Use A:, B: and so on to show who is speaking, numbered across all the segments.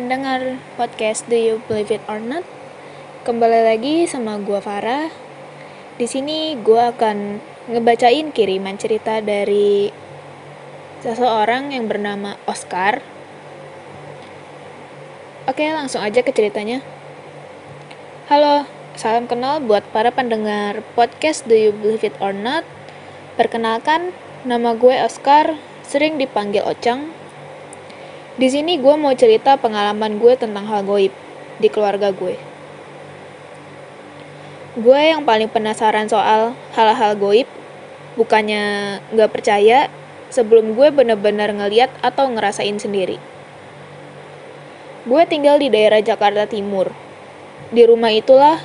A: pendengar podcast Do You Believe It or Not? Kembali lagi sama gua Farah. Di sini gua akan ngebacain kiriman cerita dari seseorang yang bernama Oscar. Oke, langsung aja ke ceritanya. Halo, salam kenal buat para pendengar podcast Do You Believe It or Not. Perkenalkan, nama gue Oscar, sering dipanggil Ocang di sini gue mau cerita pengalaman gue tentang hal goib di keluarga gue. Gue yang paling penasaran soal hal-hal goib, bukannya gak percaya sebelum gue bener-bener ngeliat atau ngerasain sendiri. Gue tinggal di daerah Jakarta Timur. Di rumah itulah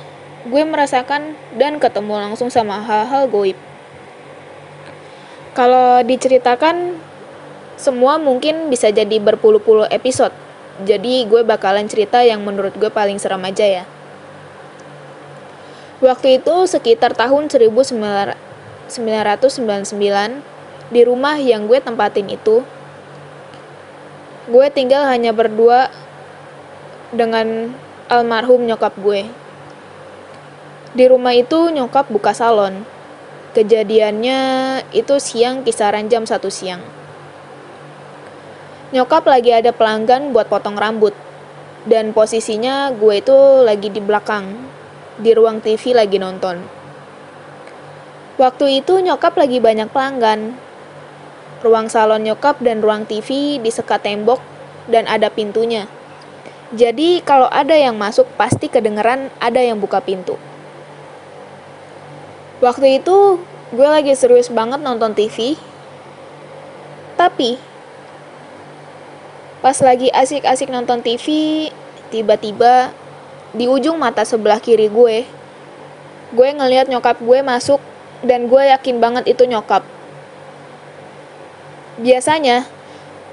A: gue merasakan dan ketemu langsung sama hal-hal goib. Kalau diceritakan semua mungkin bisa jadi berpuluh-puluh episode. Jadi gue bakalan cerita yang menurut gue paling serem aja ya. Waktu itu sekitar tahun 1999 di rumah yang gue tempatin itu gue tinggal hanya berdua dengan almarhum nyokap gue. Di rumah itu nyokap buka salon. Kejadiannya itu siang kisaran jam 1 siang. Nyokap lagi ada pelanggan buat potong rambut. Dan posisinya gue itu lagi di belakang. Di ruang TV lagi nonton. Waktu itu nyokap lagi banyak pelanggan. Ruang salon nyokap dan ruang TV disekat tembok dan ada pintunya. Jadi kalau ada yang masuk pasti kedengeran ada yang buka pintu. Waktu itu gue lagi serius banget nonton TV. Tapi Pas lagi asik-asik nonton TV, tiba-tiba di ujung mata sebelah kiri gue, gue ngeliat nyokap gue masuk dan gue yakin banget itu nyokap. Biasanya,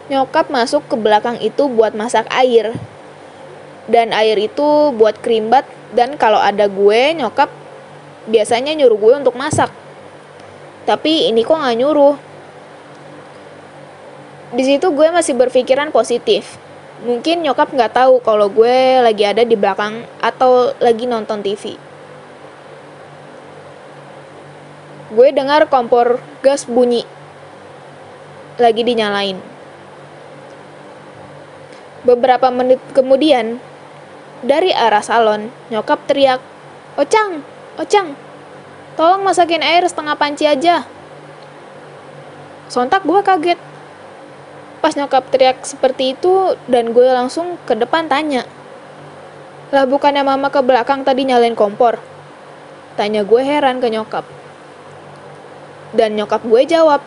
A: nyokap masuk ke belakang itu buat masak air. Dan air itu buat kerimbat dan kalau ada gue, nyokap biasanya nyuruh gue untuk masak. Tapi ini kok gak nyuruh, di situ gue masih berpikiran positif. Mungkin nyokap nggak tahu kalau gue lagi ada di belakang atau lagi nonton TV. Gue dengar kompor gas bunyi. Lagi dinyalain. Beberapa menit kemudian, dari arah salon, nyokap teriak, Ocang, Ocang, tolong masakin air setengah panci aja. Sontak gue kaget, Pas nyokap teriak seperti itu dan gue langsung ke depan tanya. Lah bukannya mama ke belakang tadi nyalain kompor? Tanya gue heran ke nyokap. Dan nyokap gue jawab,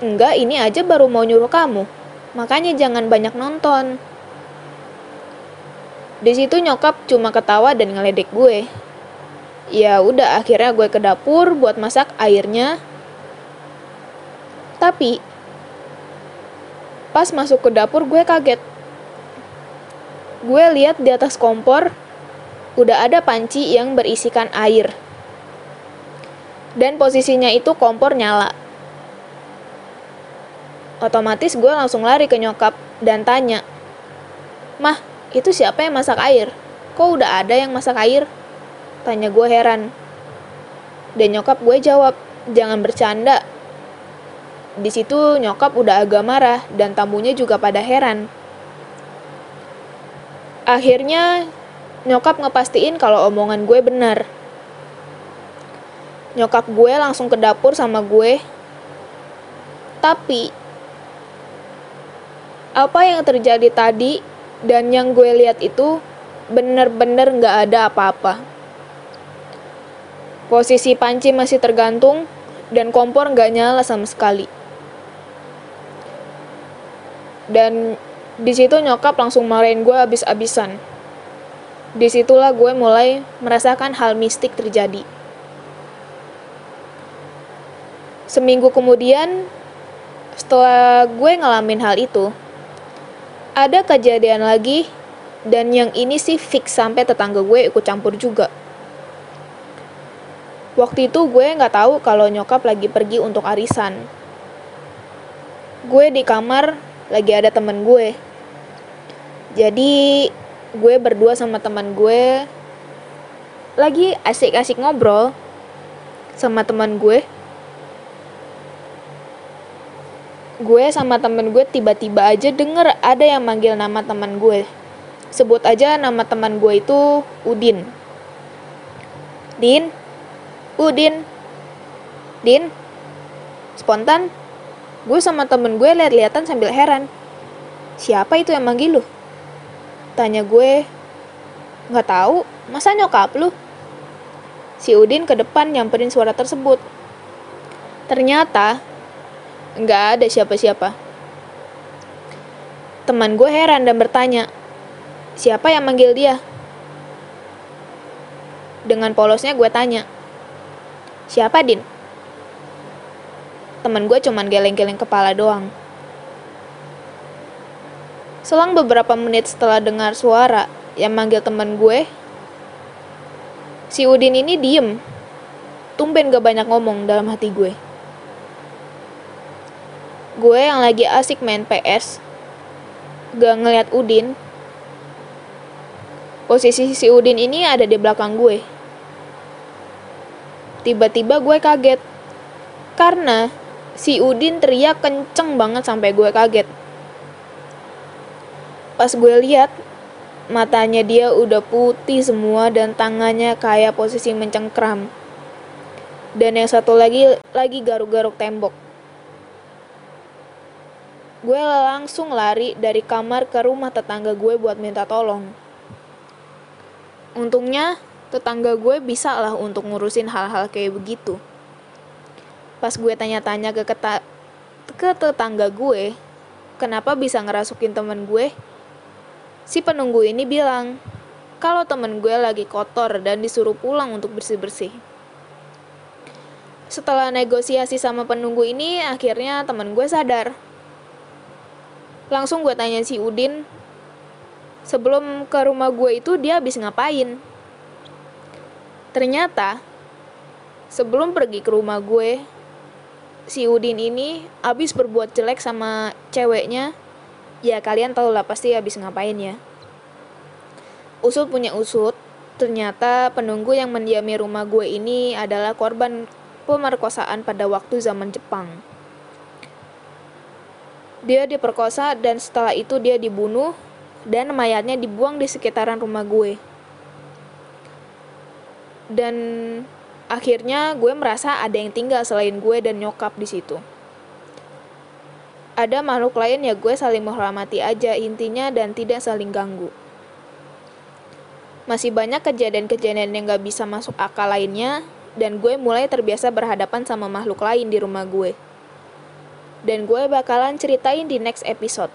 A: Enggak, ini aja baru mau nyuruh kamu. Makanya jangan banyak nonton. Di situ nyokap cuma ketawa dan ngeledek gue. Ya udah akhirnya gue ke dapur buat masak airnya. Tapi Pas masuk ke dapur gue kaget. Gue lihat di atas kompor udah ada panci yang berisikan air. Dan posisinya itu kompor nyala. Otomatis gue langsung lari ke nyokap dan tanya, Mah, itu siapa yang masak air? Kok udah ada yang masak air? Tanya gue heran. Dan nyokap gue jawab, jangan bercanda, di situ nyokap udah agak marah dan tamunya juga pada heran. Akhirnya nyokap ngepastiin kalau omongan gue benar. Nyokap gue langsung ke dapur sama gue. Tapi apa yang terjadi tadi dan yang gue lihat itu bener-bener nggak ada apa-apa. Posisi panci masih tergantung dan kompor nggak nyala sama sekali dan di situ nyokap langsung marahin gue abis-abisan. Di situlah gue mulai merasakan hal mistik terjadi. Seminggu kemudian setelah gue ngalamin hal itu ada kejadian lagi dan yang ini sih fix sampai tetangga gue ikut campur juga. Waktu itu gue nggak tahu kalau nyokap lagi pergi untuk arisan. Gue di kamar lagi ada temen gue. Jadi gue berdua sama teman gue lagi asik-asik ngobrol sama teman gue. Gue sama temen gue tiba-tiba aja denger ada yang manggil nama teman gue. Sebut aja nama teman gue itu Udin. Din, Udin, Din. Spontan, gue sama temen gue liat-liatan sambil heran. Siapa itu yang manggil lu? Tanya gue, nggak tahu, masa nyokap lu? Si Udin ke depan nyamperin suara tersebut. Ternyata, nggak ada siapa-siapa. Teman gue heran dan bertanya, siapa yang manggil dia? Dengan polosnya gue tanya, siapa Din? Temen gue cuman geleng-geleng kepala doang. Selang beberapa menit setelah dengar suara yang manggil temen gue, si Udin ini diem. Tumben gak banyak ngomong dalam hati gue. Gue yang lagi asik main PS, gak ngeliat Udin. Posisi si Udin ini ada di belakang gue. Tiba-tiba gue kaget. Karena si Udin teriak kenceng banget sampai gue kaget. Pas gue lihat, matanya dia udah putih semua dan tangannya kayak posisi mencengkram. Dan yang satu lagi lagi garuk-garuk tembok. Gue langsung lari dari kamar ke rumah tetangga gue buat minta tolong. Untungnya tetangga gue bisa lah untuk ngurusin hal-hal kayak begitu. Pas gue tanya-tanya ke, keta ke tetangga gue, kenapa bisa ngerasukin temen gue? Si penunggu ini bilang, kalau temen gue lagi kotor dan disuruh pulang untuk bersih-bersih. Setelah negosiasi sama penunggu ini, akhirnya temen gue sadar Langsung gue tanya si Udin, sebelum ke rumah gue itu dia habis ngapain? Ternyata, sebelum pergi ke rumah gue, si Udin ini habis berbuat jelek sama ceweknya. Ya kalian tau lah pasti habis ngapain ya. Usut punya usut, ternyata penunggu yang mendiami rumah gue ini adalah korban pemerkosaan pada waktu zaman Jepang. Dia diperkosa dan setelah itu dia dibunuh dan mayatnya dibuang di sekitaran rumah gue. Dan akhirnya gue merasa ada yang tinggal selain gue dan nyokap di situ. Ada makhluk lain ya gue saling menghormati aja intinya dan tidak saling ganggu. Masih banyak kejadian-kejadian yang gak bisa masuk akal lainnya, dan gue mulai terbiasa berhadapan sama makhluk lain di rumah gue dan gue bakalan ceritain di next episode.